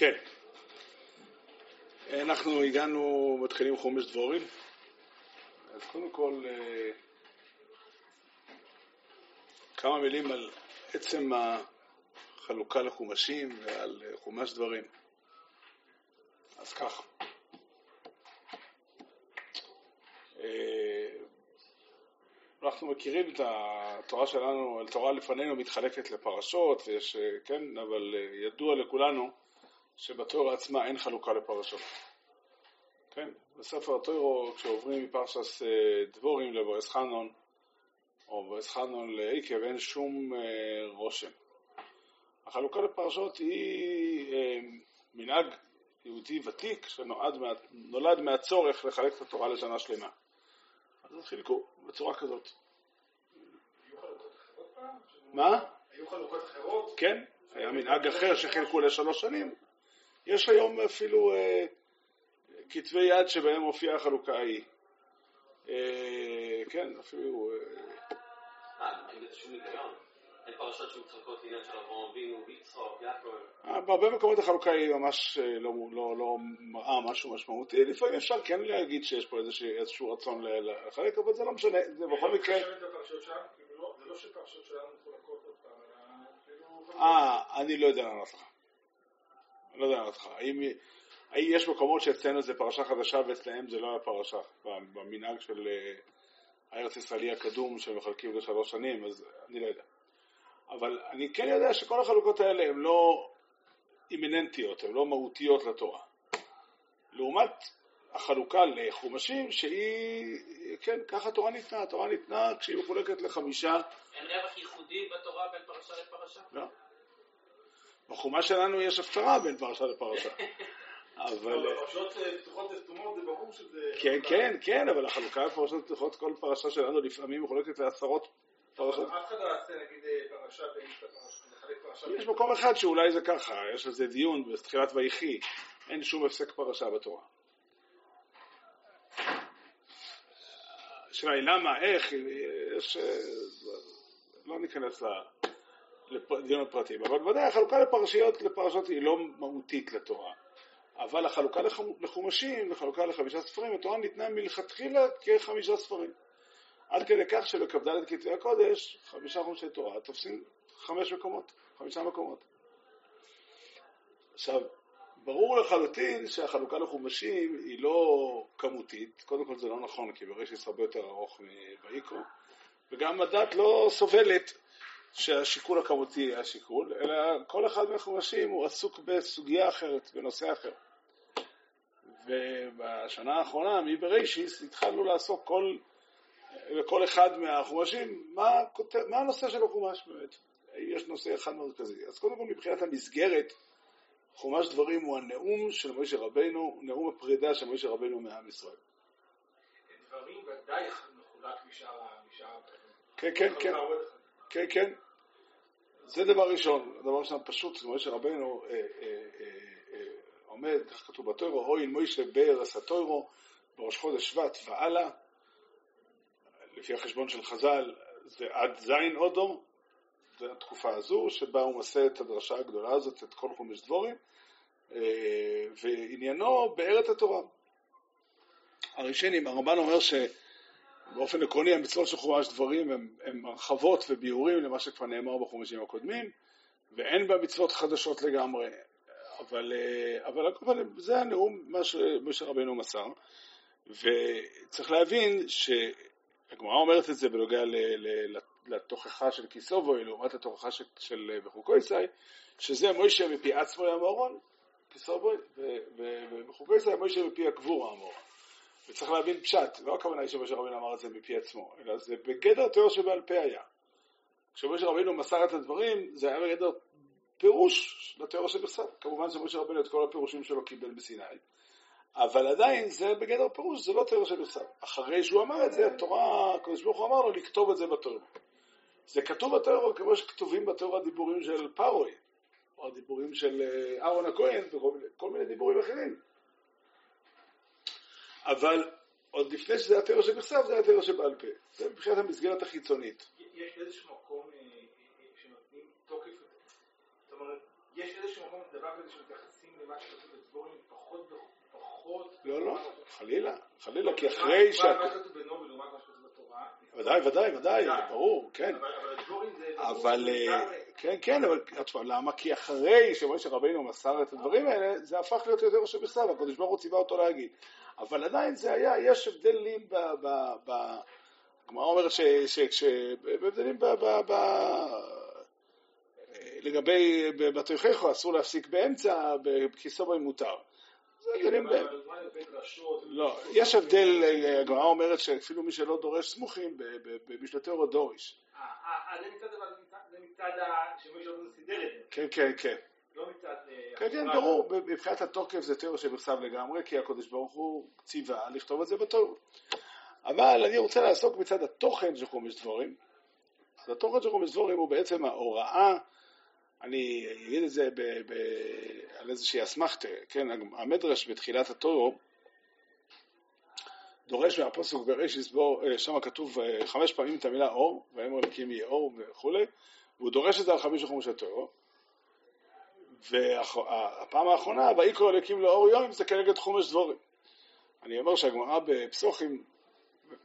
כן. אנחנו הגענו, מתחילים חומש דבורים. אז קודם כל, אה, כמה מילים על עצם החלוקה לחומשים ועל חומש דברים. אז כך. אה, אנחנו מכירים את התורה שלנו, התורה לפנינו מתחלקת לפרשות, ויש, אה, כן, אבל ידוע לכולנו שבתורה עצמה אין חלוקה לפרשות. כן, בספר התוירו, כשעוברים מפרשס אה, דבורים לבועז חנון, או בועז חנון לעקב, אין שום אה, רושם. החלוקה לפרשות היא אה, מנהג יהודי ותיק שנולד מהצורך לחלק את התורה לשנה שלמה. אז חילקו בצורה כזאת. מה? היו חלוקות אחרות? כן, היה מנהג אחר שחילקו לשלוש שנים. יש היום אפילו אה, כתבי יד שבהם מופיעה החלוקה ההיא. אה, כן, אפילו... בהרבה מקומות החלוקה היא ממש לא, לא, לא מראה משהו משמעותי. לפעמים אפשר כן להגיד שיש פה איזשהו רצון לחלק, אבל זה לא משנה, זה בכל מקרה... זה לא שפרשות שלנו מחולקות עוד פעם, אלא אה, אני לא יודע לענות לך. לא יודע לענות לך. האם... יש מקומות שאצלנו זה פרשה חדשה ואצלהם זה לא היה פרשה, במנהג של אה, הארץ ישראלי הקדום שמחלקים לשלוש שנים, אז אני לא יודע. אבל אני כן יודע שכל החלוקות האלה הן לא אימננטיות, הן לא מהותיות לתורה. לעומת החלוקה לחומשים שהיא, כן, ככה התורה ניתנה, התורה ניתנה כשהיא מחולקת לחמישה. אין רווח ייחודי בתורה בין פרשה לפרשה? לא. בחומה שלנו יש הפשרה בין פרשה לפרשה. אבל... פרשות אה, פתוחות וסתומות זה ברור שזה... כן, כן, כן, אבל החלוקה בפרשות פתוחות, כל פרשה שלנו לפעמים מחולקת לעשרות פרשות. אף אחד לא יעשה נגיד אה, פרשה פרשה. יש מקום אחד שאולי זה ככה, יש על זה דיון בתחילת ויחי, אין שום הפסק פרשה בתורה. השאלה היא למה, איך, יש... אה, לא ניכנס לדיון הפרטים, אבל ודאי החלוקה לפרשיות, לפרשות היא לא מהותית לתורה. אבל החלוקה לחומשים, לחלוקה לחמישה ספרים, התורה ניתנה מלכתחילה כחמישה ספרים. עד כדי כך שבכ"ד כתבי הקודש, חמישה חומשי תורה תופסים חמש מקומות, חמישה מקומות. עכשיו, ברור לחלוטין שהחלוקה לחומשים היא לא כמותית, קודם כל זה לא נכון, כי בראשיס הרבה יותר ארוך מויקרו, וגם הדת לא סובלת שהשיקול הכמותי יהיה השיקול, אלא כל אחד מהחומשים הוא עסוק בסוגיה אחרת, בנושא אחר. ובשנה האחרונה, מבראשיס, התחלנו לעסוק כל, לכל אחד מהחומשים, מה, מה הנושא של החומש באמת. יש נושא אחד מרכזי. אז קודם כל מבחינת המסגרת, חומש דברים הוא הנאום של מוישה רבנו, נאום הפרידה של מוישה רבנו מעם ישראל. דברים ודאי מחולק משאר כן, כן, כן. כן, כן. זה דבר ראשון. דבר ראשון פשוט, מוישה רבנו אה, אה, אה, עומד, כך כתוב בתוירו, אוי אל מוישה בארץ התוירו, בראש חודש שבט והלאה, לפי החשבון של חז"ל, זה עד זין אודו, זה התקופה הזו, שבה הוא מסה את הדרשה הגדולה הזאת, את כל חומש דבורים, ועניינו בארץ התורה. הראשונים, הרמב"ן אומר שבאופן עקרוני המצוות של חומש דברים הם הרחבות וביאורים למה שכבר נאמר בחומשים הקודמים, ואין בה מצוות חדשות לגמרי. אבל, אבל על כל פנים, זה הנאום, מה שמשה רבנו מסר, וצריך להבין שהגמרא אומרת את זה בנוגע לתוכחה של כיסובוי לעומת התוכחה של, של בחוקויסאי, שזה מוישה מפי עצמו המורון, כיסובוי, ובחוקויסאי מוישה מפי הקבור המורון. וצריך להבין פשט, לא הכוונה היא שמשה רבינו אמר את זה מפי עצמו, אלא זה בגדר תיאור שבעל פה היה. כשמשה רבינו מסר את הדברים, זה היה בגדר פירוש לתיאור שבכתב. כמובן שמשה רבינו את כל הפירושים שלו קיבל בסיני. אבל עדיין זה בגדר פירוש, זה לא תיאור שבכתב. אחרי שהוא אמר את זה, התורה, הקדוש ברוך הוא אמר לו לכתוב את זה בתיאור. זה כתוב בתיאור כמו שכתובים בתיאור הדיבורים של פארוי, או הדיבורים של אהרון הכהן, וכל מיני דיבורים אחרים. אבל עוד לפני שזה היה תיאור שבכתב, זה היה תיאור שבעל פה. זה מבחינת המסגרת החיצונית. יש איזשהו מקום שנותנים תוקף, זאת אומרת, יש איזשהו מקום, דבר כזה שמתייחסים ממה שכתוב בדבורים פחות ופחות... לא, לא, חלילה, חלילה, כי אחרי ש... מה שכתוב בנובל לעומת מה שכתוב בתורה? ודאי, ודאי, ודאי, ברור, כן. אבל אה, כן, כן, אבל תשמע, למה? כי אחרי שמשה רבינו מסר את הדברים האלה, זה הפך להיות יותר שבכתב, הקדוש ברוך הוא ציווה אותו להגיד. אבל עדיין זה היה, יש הבדלים ב... ב, ב הגמרא אומרת ש... ש, ש הבדלים ב... ב, ב לגבי בתוכיחו אסור להפסיק באמצע, בכיסו מותר. זה הבדלים ב... לא, יש הבדל, הגמרא אומרת שאפילו מי שלא דורש סמוכים, במשנתו הוא דורש. אה, אה, אה, זה מצד אבל מצד- זה מצד ה... שמי שלא סידר את זה, כן, כן, כן. אה, כן, כן. ברור, מבחינת התוקף זה תיאור שבכתב לגמרי, כי הקדוש ברוך הוא ציווה לכתוב את זה בתור. אבל אני רוצה לעסוק מצד התוכן של חומש דבורים. אז התוכן של חומש דבורים הוא בעצם ההוראה, אני אגיד את זה ב, ב, על איזושהי אסמכתה, כן, המדרש בתחילת התור דורש מהפוסק בראשיס בו, אה, שם כתוב אה, חמש פעמים את המילה אור, ויאמר אלוקים יהיה אור וכולי, והוא דורש את זה על חמישה חומש התור. והפעם האחרונה, ויקרא אלוקים לאור יום, זה כנגד חומש דבורים. אני אומר שהגמרא בפסוחים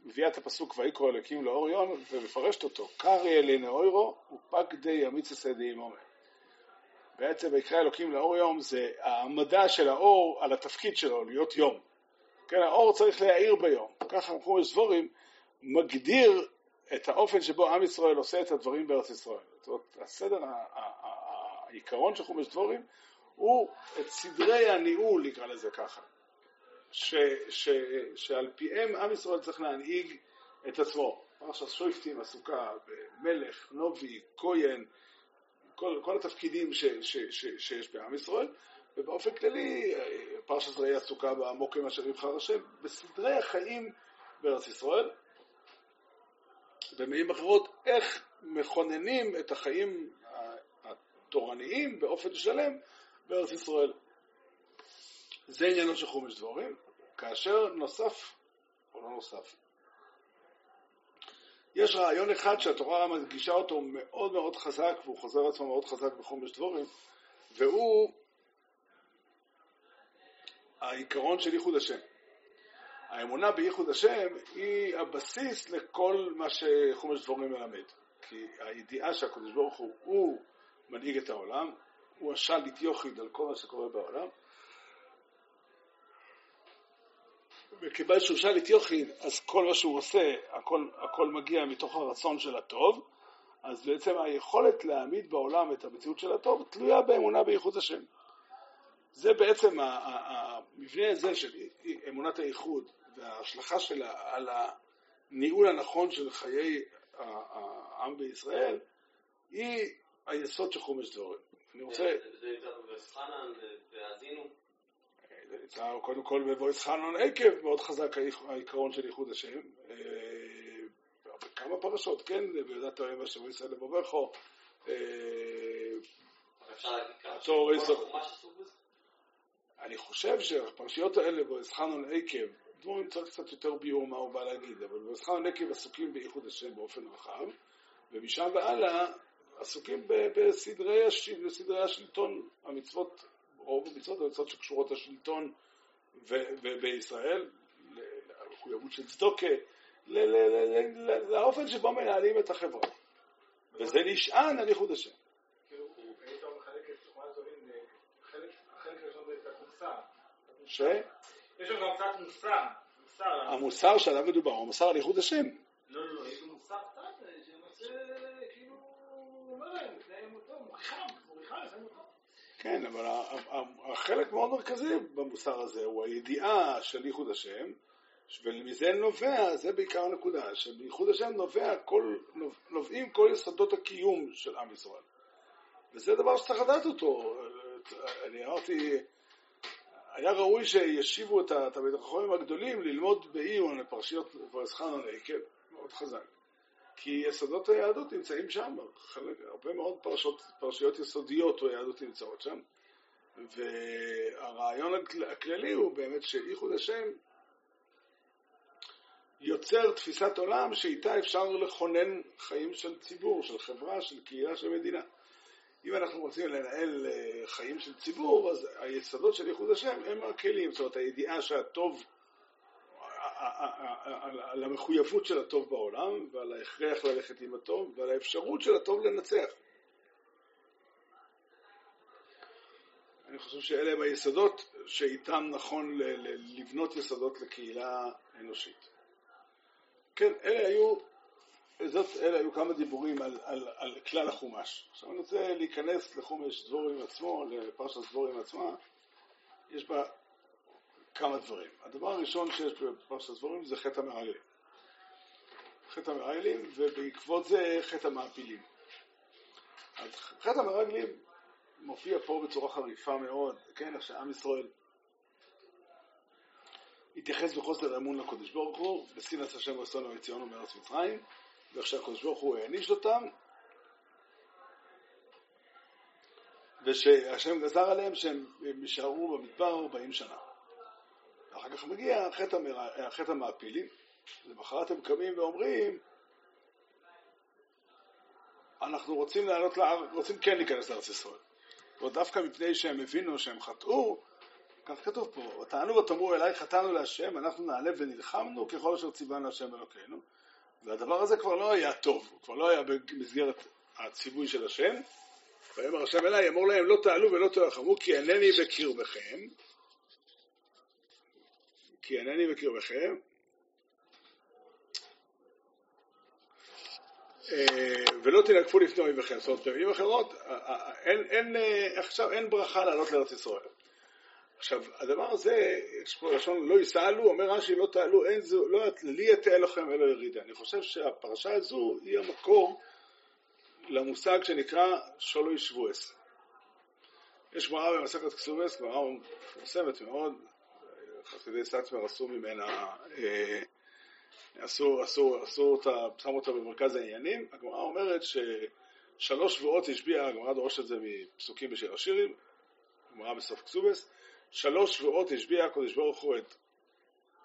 מביאה את הפסוק ויקרא אלוקים לאור יום ומפרשת אותו, קרעי אלינו אוירו ופקדי אמיצס ידיעים עומר. בעצם ויקרא אלוקים לאור יום זה העמדה של האור על התפקיד שלו, להיות יום. כן, האור צריך להאיר ביום. ככה חומש דבורים מגדיר את האופן שבו עם ישראל עושה את הדברים בארץ ישראל. זאת אומרת, הסדר, העיקרון של חומש דבורים הוא את סדרי הניהול, נקרא לזה ככה, ש, ש, שעל פיהם עם ישראל צריך להנהיג את עצמו. פרשת שויפטים עסוקה במלך, נובי, כהן, כל, כל התפקידים ש, ש, ש, שיש בעם ישראל, ובאופן כללי פרשת ראי עסוקה במוקם אשר יבחר השם, בסדרי החיים בארץ ישראל. במילים אחרות, איך מכוננים את החיים התורניים באופן שלם בארץ ישראל. זה עניינו של חומש דבורים, כאשר נוסף, או לא נוסף, יש רעיון אחד שהתורה מדגישה אותו מאוד מאוד חזק, והוא חוזר עצמו מאוד חזק בחומש דבורים, והוא העיקרון של ייחוד השם. האמונה בייחוד השם היא הבסיס לכל מה שחומש דבורים מלמד. כי הידיעה שהקדוש ברוך הוא, הוא מנהיג את העולם, הוא השליט יוחיד על כל מה שקורה בעולם, וכיוון שהוא שליט יוחיד, אז כל מה שהוא עושה, הכל, הכל מגיע מתוך הרצון של הטוב, אז בעצם היכולת להעמיד בעולם את המציאות של הטוב תלויה באמונה בייחוד השם. זה בעצם המבנה הזה של אמונת הייחוד וההשלכה שלה על הניהול הנכון של חיי העם בישראל, היא היסוד של חומש דבורים. אני רוצה, זה יותר בסחנן, והאזינו. קודם כל בבויס חנון עקב, מאוד חזק העיקרון של ייחוד השם. אה, בכמה פרשות, כן, ויודעת אוהב השם ישראל לבובכו. אה, אפשר להגיד עסוק בזה? אני חושב שהפרשיות האלה בויס חנון עקב, דבורים צריך קצת יותר ביור מה הוא בא להגיד, אבל בויס חנון עקב עסוקים בייחוד השם באופן רחב, ומשם והלאה עסוקים בסדרי, הש... בסדרי השלטון, המצוות, רוב המצוות המצוות שקשורות לשלטון ובישראל, למחויבות של צדוקה, לאופן שבו מנהלים את החברה. וזה נשען על ייחוד השם. כאילו, מוסר. ש... יש שם גם קצת מוסר. מוסר. המוסר שעליו מדובר הוא המוסר על ייחוד השם. לא, לא, לא, יש לו מוסר קצת, שנושא, כאילו, הוא אומר להם, לפני מותו, מוכיחם, מוכיחם לפני מותו. כן, אבל החלק מאוד מרכזי במוסר הזה הוא הידיעה של ייחוד השם, ומזה נובע, זה בעיקר הנקודה, שבייחוד השם נובע כל, נובעים כל יסודות הקיום של עם ישראל. וזה דבר שצריך לדעת אותו. אני אמרתי, היה ראוי שישיבו את התלמיד החכמים הגדולים ללמוד בעיון לפרשיות ורסחנון עקב, מאוד חזק. כי יסודות היהדות נמצאים שם, חלק, הרבה מאוד פרשות, פרשיות יסודיות או יהדות נמצאות שם. והרעיון הכל- הכללי הוא באמת שייחוד השם יוצר תפיסת עולם שאיתה אפשר לכונן חיים של ציבור, של חברה, של קהילה, של מדינה. אם אנחנו רוצים לנהל אה, חיים של ציבור, אז היסודות של ייחוד השם הם הכלים, זאת אומרת הידיעה שהטוב, על המחויבות של הטוב בעולם ועל ההכרח ללכת עם הטוב ועל האפשרות של הטוב לנצח. אני חושב שאלה הם היסודות שאיתם נכון לבנות יסודות לקהילה אנושית. כן, אלה היו, זאת, אלה היו כמה דיבורים על, על, על כלל החומש. עכשיו אני רוצה להיכנס לחומש דבורים עצמו, לפרשת דבורים עצמה, יש בה כמה דברים. הדבר הראשון שיש בפרשת דבורים זה חטא המרגלים. חטא המרגלים, ובעקבות זה חטא המעפילים. אז חטא המרגלים מופיע פה בצורה חריפה מאוד, כן, איך שעם ישראל התייחס בחוסר אמון לקודש ברוך הוא, בשנאת השם רצונו וציונו מארץ מצרים, ואיך שהקודש ברוך הוא העניש אותם, ושהשם גזר עליהם שהם יישארו במדבר 40 שנה. אחר כך מגיע חטא, החטא המעפילים, למחרת הם קמים ואומרים, אנחנו רוצים לעלות לארץ, רוצים כן להיכנס לארץ ישראל. ודווקא מפני שהם הבינו שהם חטאו, כך כתוב פה, טענו ותאמרו אליי חטאנו להשם, אנחנו נעלה ונלחמנו ככל אשר ציוונו השם אלוקינו. והדבר הזה כבר לא היה טוב, הוא כבר לא היה במסגרת הציווי של השם. ויאמר השם אליי, אמור להם לא תעלו ולא תלחמו כי אינני בקרבכם, כי אינני בקרבכם, אה, ולא תנגפו לפני אויביכם. זאת אומרת, במילים אחרות, אין, אין, אה, עכשיו אין ברכה לעלות לארץ ישראל. עכשיו, הדבר הזה, יש פה לשון לא יסעלו, אומר רש"י לא תעלו, אין זו, לא, לי יתאה לכם אלא ירידה. אני חושב שהפרשה הזו היא המקור למושג שנקרא שולו ישבועס. יש גמרא במסכת כסובס, גמרא מפורסמת מאוד, חסידי סטמר עשו ממנה, אה, עשו, עשו, עשו אותה, שמו אותה במרכז העניינים. הגמרא אומרת ששלוש שבועות השביעה, הגמרא דורשת את זה מפסוקים בשיר השירים, גמרא בסוף כסובס, שלוש שבועות השביע הקדוש ברוך הוא את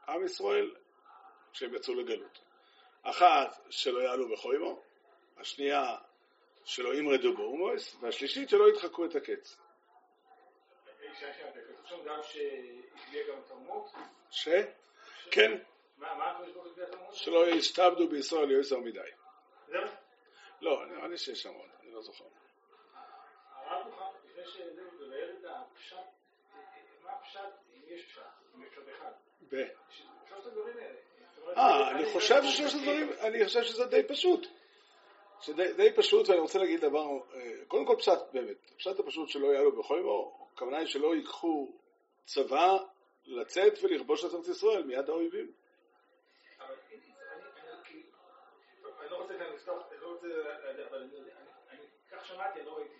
עם ישראל כשהם יצאו לגלות. אחת, שלא יעלו בחוימו, השנייה, שלא ימרדו באומוס, והשלישית, שלא ידחקו את הקץ. ש? כן. שלא יסתבדו בישראל יועזר מדי. זהו? לא, נראה לי שיש עוד, אני לא זוכר. הרב מוכן, לפני שזה, לבאר את הפשט הפשט, אם יש פשט, אם יש פשט אחד. ב... שלושת הדברים האלה. אה, אני חושב ששלושת הדברים, אני חושב שזה די פשוט. זה די פשוט, ואני רוצה להגיד דבר, אה, קודם כל פשט באמת, פשט הפשוט שלא יעלו בכל ימו, הכוונה היא שלא ייקחו צבא לצאת ולכבוש את ארץ ישראל מיד האויבים. אני כך שמעתי, אני לא ראיתי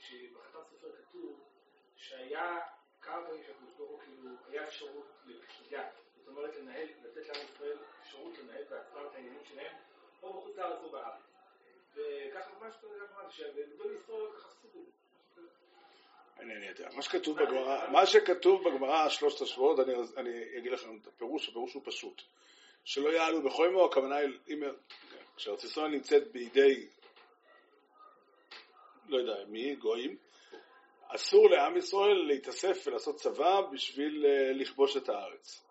סופר כתוב שהיה שהקדוש ברוך הוא כאילו, היה אפשרות לפקידה, זאת אומרת לנהל, לתת לעם ישראל אפשרות לנהל בעצמם את העניינים שלהם, או בחוץ לארץ או בארץ. וככה יודע, שגדול ישראל ככה עשו את זה. אינני יודע. מה שכתוב בגמרא, מה שכתוב בגמרא שלושת השבועות, אני, אני אגיד לכם את הפירוש, הפירוש הוא פשוט. שלא יעלו בכל ימו, הכוונה היא, אם, כשארץ ישראל נמצאת בידי, לא יודע מי, גויים, אסור לעם ישראל להתאסף ולעשות צבא בשביל אה, לכבוש את הארץ.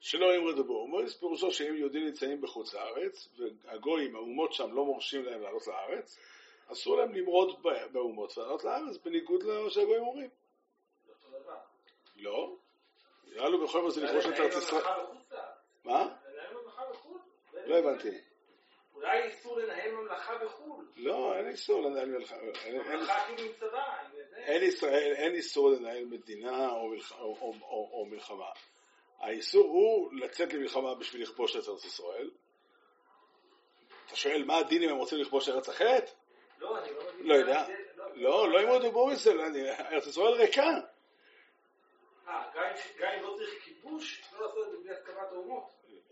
שלא ימרדו באומות, פירושו שאם יהודים נמצאים בחוץ לארץ, והגויים, האומות שם לא מורשים להם לעלות לארץ, אסור להם למרוד באומות ולעלות לארץ, בניגוד למה שהגויים אומרים. לא. יעלו בכל זאת לכבוש את ארץ ישראל. מה? לא הבנתי. אולי איסור לנהל ממלכה בחו"ל. לא, אין איסור לנהל מלחמה. ממלכה כאילו עם צבא. אין, ישראל, אין איסור לנהל מדינה או מלחמה. האיסור הוא לצאת למלחמה בשביל לכבוש את ארץ ישראל. אתה שואל מה הדין אם הם רוצים לכבוש ארץ אחרת? לא, לא. לא יודע. לא, לא אם עוד בוריסל, ארץ ישראל ריקה. אה, גם אם לא צריך כיבוש, לא לעשות את זה בלי הסכמת האומות.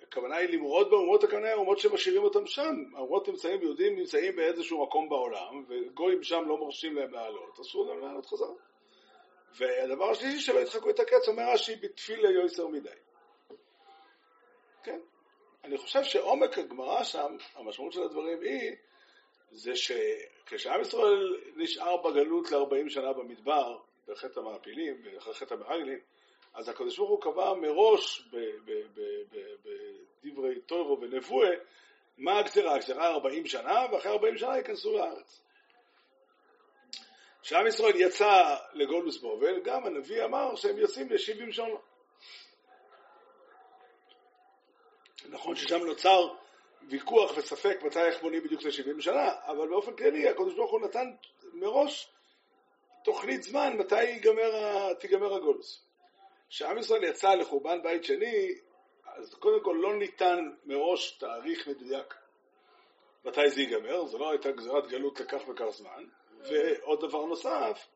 הכוונה היא למרוד באומות, הכוונה היא האומות שמשאירים אותם שם. האומות נמצאים, יהודים נמצאים באיזשהו מקום בעולם, וגויים שם לא מרשים להם לעלות, אסור להם לעלות חזרה. והדבר השלישי שלא ידחקו את הקץ, אומר רש"י, בתפילה יויסר מדי. כן? אני חושב שעומק הגמרא שם, המשמעות של הדברים היא זה שכשעם ישראל נשאר בגלות ל-40 שנה במדבר, בחטא המעפילים ואחרי חטא המרגלים, אז הקדוש ברוך הוא קבע מראש בדברי טוירו ונבואה מה הגזרה? הגזרה 40 שנה, ואחרי 40 שנה ייכנסו לארץ. כשעם ישראל יצא לגולוס בובל, גם הנביא אמר שהם יוצאים ל-70 שנה. נכון ששם נוצר ויכוח וספק מתי איך בונים בדיוק ל-70 שנה, אבל באופן כללי הקדוש ברוך הוא נתן מראש תוכנית זמן מתי ייגמר, תיגמר הגולוס. כשעם ישראל יצא לחורבן בית שני, אז קודם כל לא ניתן מראש תאריך מדויק מתי זה ייגמר, זו לא הייתה גזירת גלות לכך וכך זמן, ועוד דבר נוסף,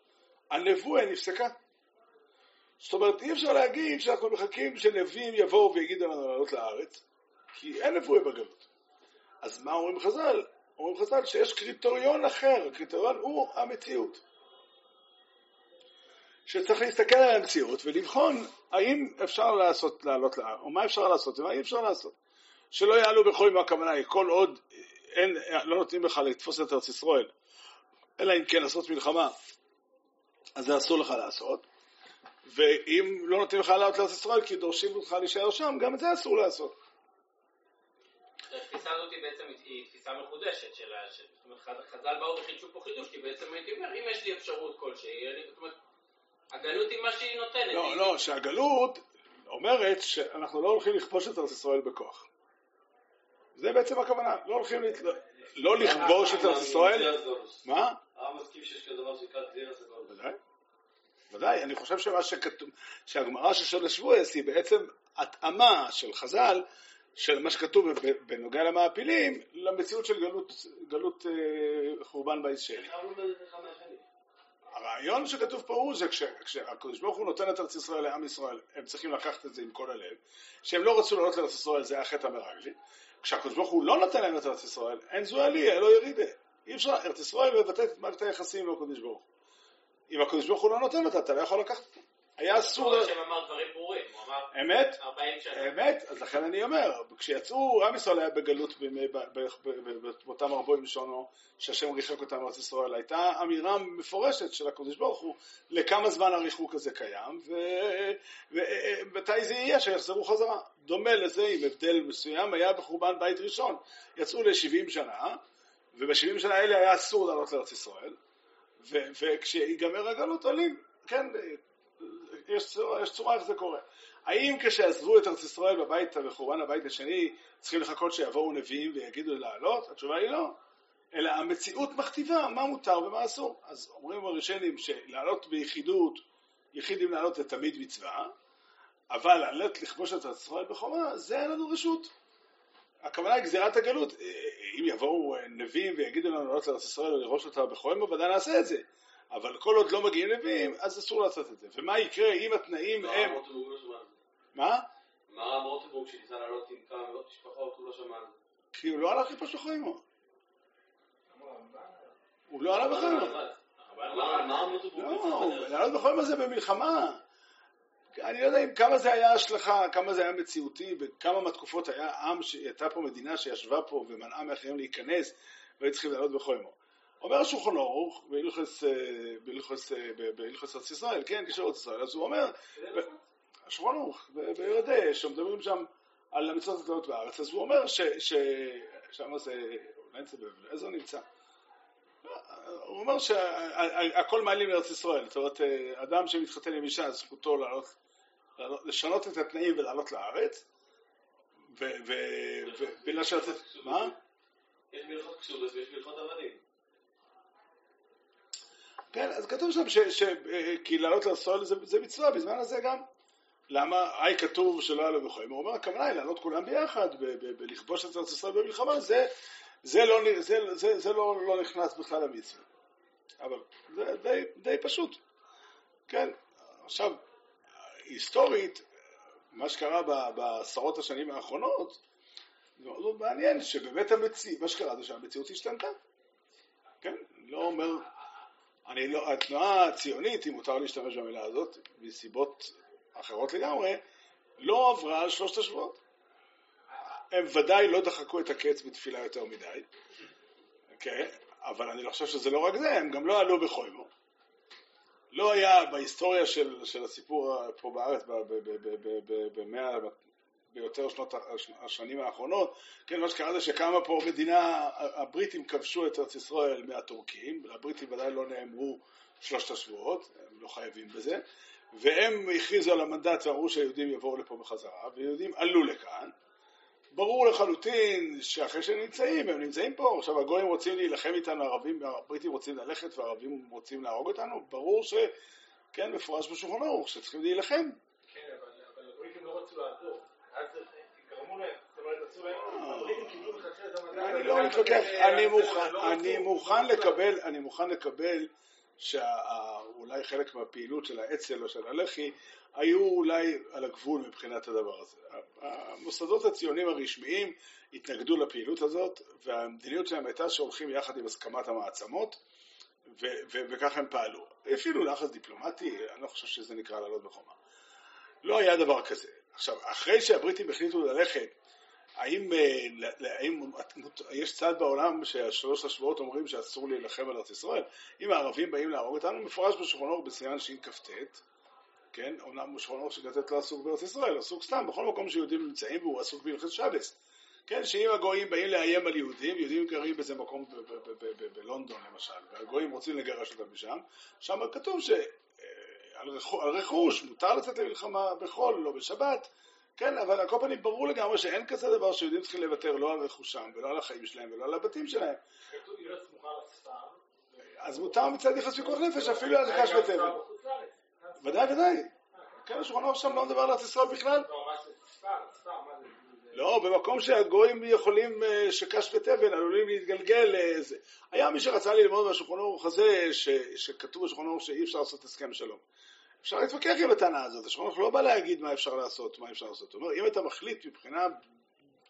הנבואה נפסקה. זאת אומרת, אי אפשר להגיד שאנחנו מחכים שנביאים יבואו ויגידו לנו לעלות לארץ, כי אין נבואה בגלות. אז מה אומרים חז"ל? אומרים חז"ל שיש קריטריון אחר, הקריטריון הוא המציאות. שצריך להסתכל על המציאות ולבחון האם אפשר לעשות, לעלות לארץ, או מה אפשר לעשות ומה אי אפשר לעשות. שלא יעלו בכל יום הכוונה היא, כל עוד אין, לא נותנים לך לתפוס את ארץ ישראל, אלא אם כן לעשות מלחמה, אז זה אסור לך לעשות. ואם לא נותנים לך לעלות לארץ ישראל כי דורשים אותך להישאר שם, גם את זה אסור לעשות. התפיסה הזאת בעצם היא תפיסה מחודשת של, זאת אומרת, חז"ל באו וחידשו פה חידוש, כי בעצם הייתי אומר, אם יש לי אפשרות כלשהי, זאת אומרת, הגלות היא מה שהיא נותנת. לא, לא, שהגלות אומרת שאנחנו לא הולכים לכבוש את ארץ ישראל בכוח. זה בעצם הכוונה, לא הולכים, לא לכבוש את ארץ ישראל. מה? העם מסכים שיש כזה דבר שנקרא דלירס הגולוס. ודאי. ודאי, אני חושב שמה שכתוב, שהגמרא של שול השבועס היא בעצם התאמה של חז"ל, של מה שכתוב בנוגע למעפילים, למציאות של גלות, גלות אה, חורבן בית שני. הרעיון שכתוב פה הוא זה כשהקדוש ברוך הוא נותן את ארץ ישראל לעם ישראל, הם צריכים לקחת את זה עם כל הלב, שהם לא רצו לעלות לארץ ישראל, זה היה חטא המרגלי, כשהקדוש ברוך הוא לא נותן להם את ארץ ישראל, אין זו עלייה, לא ירידה. אי אפשר, ארץ ישראל מבטאת את מערכת היחסים עם הקדוש ברוך הוא. אם הקדוש ברוך הוא לא נותן אותה, אתה לא יכול לקחת אותה. היה אסור... השם אמר דברים ברורים. אמת? 40 שנה. אמת, אז לכן אני אומר, כשיצאו, עם ישראל היה בגלות באותם ארבעים שונו, שהשם ריחק אותם מארץ ישראל, הייתה אמירה מפורשת של הקדוש ברוך הוא לכמה זמן הריחוק הזה קיים, ומתי זה יהיה שיחזרו חזרה. דומה לזה, עם הבדל מסוים, היה בחורבן בית ראשון. יצאו ל-70 שנה, וב-70 שנה האלה היה אסור לעלות לארץ ישראל, וכשיגמר הגלות עולים, כן, יש צורה, יש צורה איך זה קורה. האם כשעזבו את ארץ ישראל בבית, בחורבן הבית השני, צריכים לחכות שיבואו נביאים ויגידו לעלות? התשובה היא לא. אלא המציאות מכתיבה מה מותר ומה אסור. אז אומרים הראשונים שלעלות ביחידות, יחידים לעלות זה תמיד מצווה, אבל לעלות לכבוש את ארץ ישראל בחומה, זה אין לנו רשות. הכוונה היא גזירת הגלות. אם יבואו נביאים ויגידו לנו לעלות לארץ ישראל ולראש אותה בחומה, ודאי נעשה את זה. אבל כל עוד לא מגיעים נביאים, אז אסור לעשות את זה. ומה יקרה אם התנאים הם... מה? מה רב רוטנבורג שניסה לעלות עם כמה מאות משפחות, הוא לא שמע על זה. כי הוא לא הלך לפגוש בחוימו. הוא לא עלה בחוימו. לא, לעלות בחוימו זה במלחמה. אני לא יודע כמה זה היה השלכה, כמה זה היה מציאותי, וכמה מהתקופות היה עם, הייתה פה מדינה שישבה פה ומנעה מאחרים להיכנס, והיו צריכים לעלות בחוימו. אומר השולחן ערוך בהלכס ארץ ישראל, כן, קשר ארץ ישראל, אז הוא אומר, השולחן ערוך, ביודע, שמדברים שם על המצוות הקטנות בארץ, אז הוא אומר ששם זה, אולי זה איזה הוא נמצא? הוא אומר שהכל מעלים לארץ ישראל, זאת אומרת, אדם שמתחתן עם אישה, זכותו לעלות, לשנות את התנאים ולעלות לארץ, ובגלל שאתה... מה? יש מלכות קסובס ויש מלכות עבדים. כן, אז כתוב שם כי לעלות לסול זה, זה מצווה, בזמן הזה גם. למה, היי כתוב שלא היה לו בחיים, הוא אומר, הכוונה היא לעלות כולם ביחד, בלכבוש את ארץ ישראל במלחמה, זה, זה, לא, זה, זה, זה לא, לא נכנס בכלל למצווה. אבל זה די, די פשוט. כן, עכשיו, היסטורית, מה שקרה בעשרות השנים האחרונות, זה מאוד מעניין שבאמת המציאות, מה שקרה זה שהמציאות השתנתה. כן, לא אומר... אני לא, התנועה הציונית, אם מותר להשתמש במילה הזאת, מסיבות אחרות לגמרי, לא עברה על שלושת השבועות. הם ודאי לא דחקו את הקץ בתפילה יותר מדי, כן, אבל אני לא חושב שזה לא רק זה, הם גם לא עלו בחוימו. לא היה בהיסטוריה של, של הסיפור פה בארץ במאה, ביותר שנות הש- השנים האחרונות, כן, מה שקרה זה שקמה פה מדינה, הבריטים כבשו את ארץ ישראל מהטורקים, לבריטים ודאי לא נאמרו שלושת השבועות, הם לא חייבים בזה, והם הכריזו על המנדט ואמרו שהיהודים יבואו לפה בחזרה, ויהודים עלו לכאן. ברור לחלוטין שאחרי שהם נמצאים, הם נמצאים פה, עכשיו הגויים רוצים להילחם איתנו, הערבים, הבריטים רוצים ללכת והערבים רוצים להרוג אותנו, ברור ש... כן, מפורש בשולחן ערוך, שצריכים להילחם. כן, אבל הבריטים לא רצו לעזור. אז גרמו להם, זאת אומרת, עשו להם, הבריטים קיבלו מלכתחילה את המנדט. אני לא מתווכח, אני לא מוכן. אני מוכן לקבל, אני מוכן לקבל שאולי חלק מהפעילות של האצ"ל או של הלח"י היו אולי על הגבול מבחינת הדבר הזה. המוסדות הציוניים הרשמיים התנגדו לפעילות הזאת, והמדיניות שלהם הייתה שהולכים יחד עם הסכמת המעצמות, ו- ו- וכך הם פעלו. הפעילו לחץ דיפלומטי, אני לא חושב שזה נקרא לעלות בחומה. לא היה דבר כזה. עכשיו, אחרי שהבריטים החליטו ללכת, האם, אה, האם יש צד בעולם שהשלוש השבועות אומרים שאסור להילחם על ארץ ישראל? אם הערבים באים להרוג אותנו, מפורש בשולחן ערוך בסימן שכ"ט, כן, אומנם בשולחן ערוך שכ"ט לא עסוק בארץ ישראל, עסוק סתם, בכל מקום שיהודים נמצאים והוא עסוק בהלכת שבס. כן, שאם הגויים באים לאיים על יהודים, יהודים גרים באיזה מקום בלונדון למשל, והגויים רוצים לגרש אותם משם, שם כתוב שעל רכוש מותר לצאת למלחמה בחול, לא בשבת, כן, אבל על כל פנים ברור לגמרי שאין כזה דבר שיהודים צריכים לוותר לא על רכושם ולא על החיים שלהם ולא על הבתים שלהם. אז מותר מצד יחס פיקוח נפש אפילו על קש לארץ. ודאי, ודאי. כן, השולחן ערוך שם לא מדבר על ארץ ישראל בכלל. לא, לא, במקום שהגויים יכולים, אה, שקש ותבן עלולים להתגלגל לזה. היה מי שרצה ללמוד מהשולחן ערוך הזה, שכתוב בשולחן ערוך שאי אפשר לעשות הסכם שלום. אפשר להתווכח עם הטענה הזאת, השולחן ערוך לא בא להגיד מה אפשר לעשות, מה אפשר לעשות. הוא אומר, אם אתה מחליט מבחינה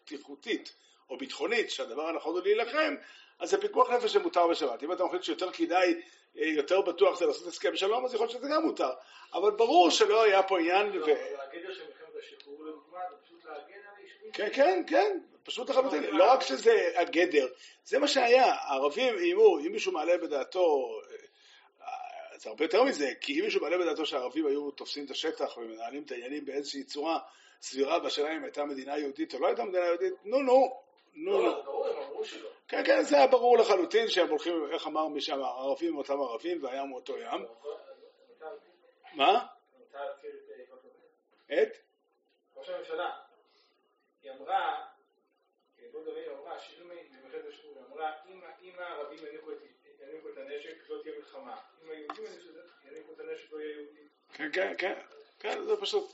בטיחותית או ביטחונית שהדבר הנכון הוא להילחם, אז זה פיקוח נפש שמותר בשבת. אם אתה מחליט שיותר כדאי, אה, יותר בטוח זה לעשות הסכם שלום, אז יכול להיות שזה גם מותר. אבל ברור שלא היה פה עניין, לא, ו... אבל הגדר של מלחמת השחרור לדוגמה זה פשוט להגן על היישובים. כן, כן, כן, פשוט לחלוטין. לא רק שזה הגדר, זה מה שהיה. הערבים איימו, אם מישהו מעלה בדעתו, זה הרבה יותר מזה, כי אם מישהו מעלה בדעתו שהערבים היו תופסים את השטח ומנהלים את העניינים באיזושהי צורה סבירה בשאלה אם הייתה מדינה יהודית או לא הייתה מדינה יהודית, נו נו, נו לא, נו. שלא. כן, כן, זה היה ברור לחלוטין שהם הולכים, איך אמר מי שם, הערבים הם אותם ערבים והים הוא אותו ים. מותר- מה? את אה. את? ראש הממשלה, היא אמרה, כן, גולדה מאיר אמרה, במלחמת השחרור, אמרה, אם- הערבים יניחו את את הנשק, לא תהיה מלחמה. אם היהודים יניחו את הנשק, לא יהיה יהודים. כן, כן, כן, כן, זה פשוט...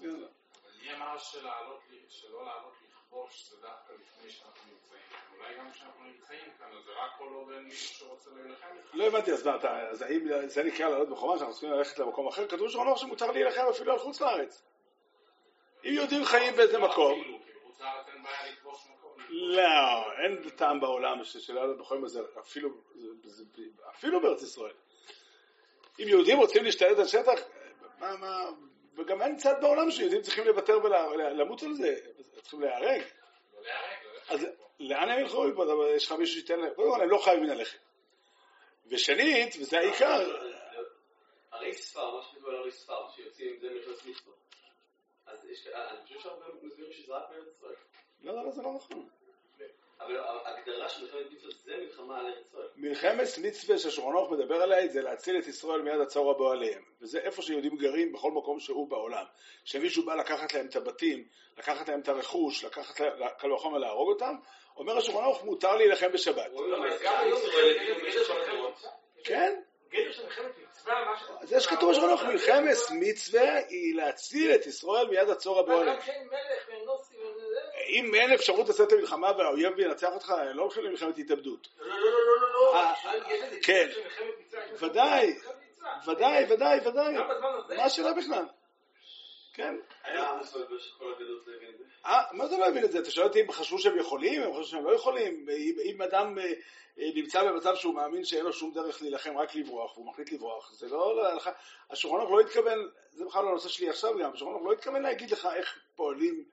מי אמר שלא לעלות לכבוש זה דווקא לפני שאנחנו נמצאים? אולי גם כשאנחנו נמצאים כאן, זה רק כל עוד אין מישהו שרוצה להילחם איתך. לא הבנתי, אז מה אתה, אז האם זה נקרא לעלות בחומה שאנחנו צריכים ללכת למקום אחר? כתוב ערוך שמותר להילחם אפילו על חוץ לארץ. אם יהודים חיים באיזה מקום, לא, אין טעם בעולם ש- של לעלות בחומה הזה, אפילו, אפילו בארץ ישראל. אם יהודים רוצים להשתלט על שטח, מה, מה, וגם אין צד בעולם שיהודים צריכים לוותר ולמות על זה, צריכים להיהרג. אז. לאן הם ילכו מפה? יש לך מישהו שייתן להם? קודם כל, הם לא חייבים ללכת. ושנית, וזה העיקר, הרי ספר, מה שכתוב על הרי ספר, שיוצאים עם זה מלחמת מצווה. אז אני חושב שהרבה מסבירים שזה רק בארץ ישראל. לא, לא, זה לא נכון. אבל ההגדרה של מלחמת מצווה זה מלחמה על ארץ ישראל. מלחמת מצווה שהשולחן ערוך מדבר עליה זה להציל את ישראל מיד הצור הבא עליהם. וזה איפה שיהודים גרים בכל מקום שהוא בעולם. שמישהו בא לקחת להם את הבתים, לקחת להם את הרכוש, לקחת להם, קל וחומר להרוג אותם, אומר השולחן ערוך מותר להילחם בשבת. כן? זה שכתוב בשולחן ערוך, מלחמת מצווה היא להציל את ישראל מיד הצור הבא עליהם. אם אין אפשרות לצאת למלחמה והאויב ינצח אותך, לא הולכים למלחמת התאבדות. לא, לא, לא, לא, לא, לא. אה, כן. ודאי. ודאי, ודאי, ודאי. מה השאלה בכלל? כן. זה הבין זה. אה, מה אתה לא מבין את זה? אתה שואל אותי אם חשבו שהם יכולים, הם חשבו שהם לא יכולים? אם, אדם אה, נמצא במצב שהוא מאמין שאין לו שום דרך להילחם, רק לברוח, והוא מחליט לברוח, זה לא להלכה. השולחן ערוך לא התכוון, זה בכלל לא הנושא שלי עכשיו גם, השולחן ערוך לא התכוון להגיד לך איך פועלים,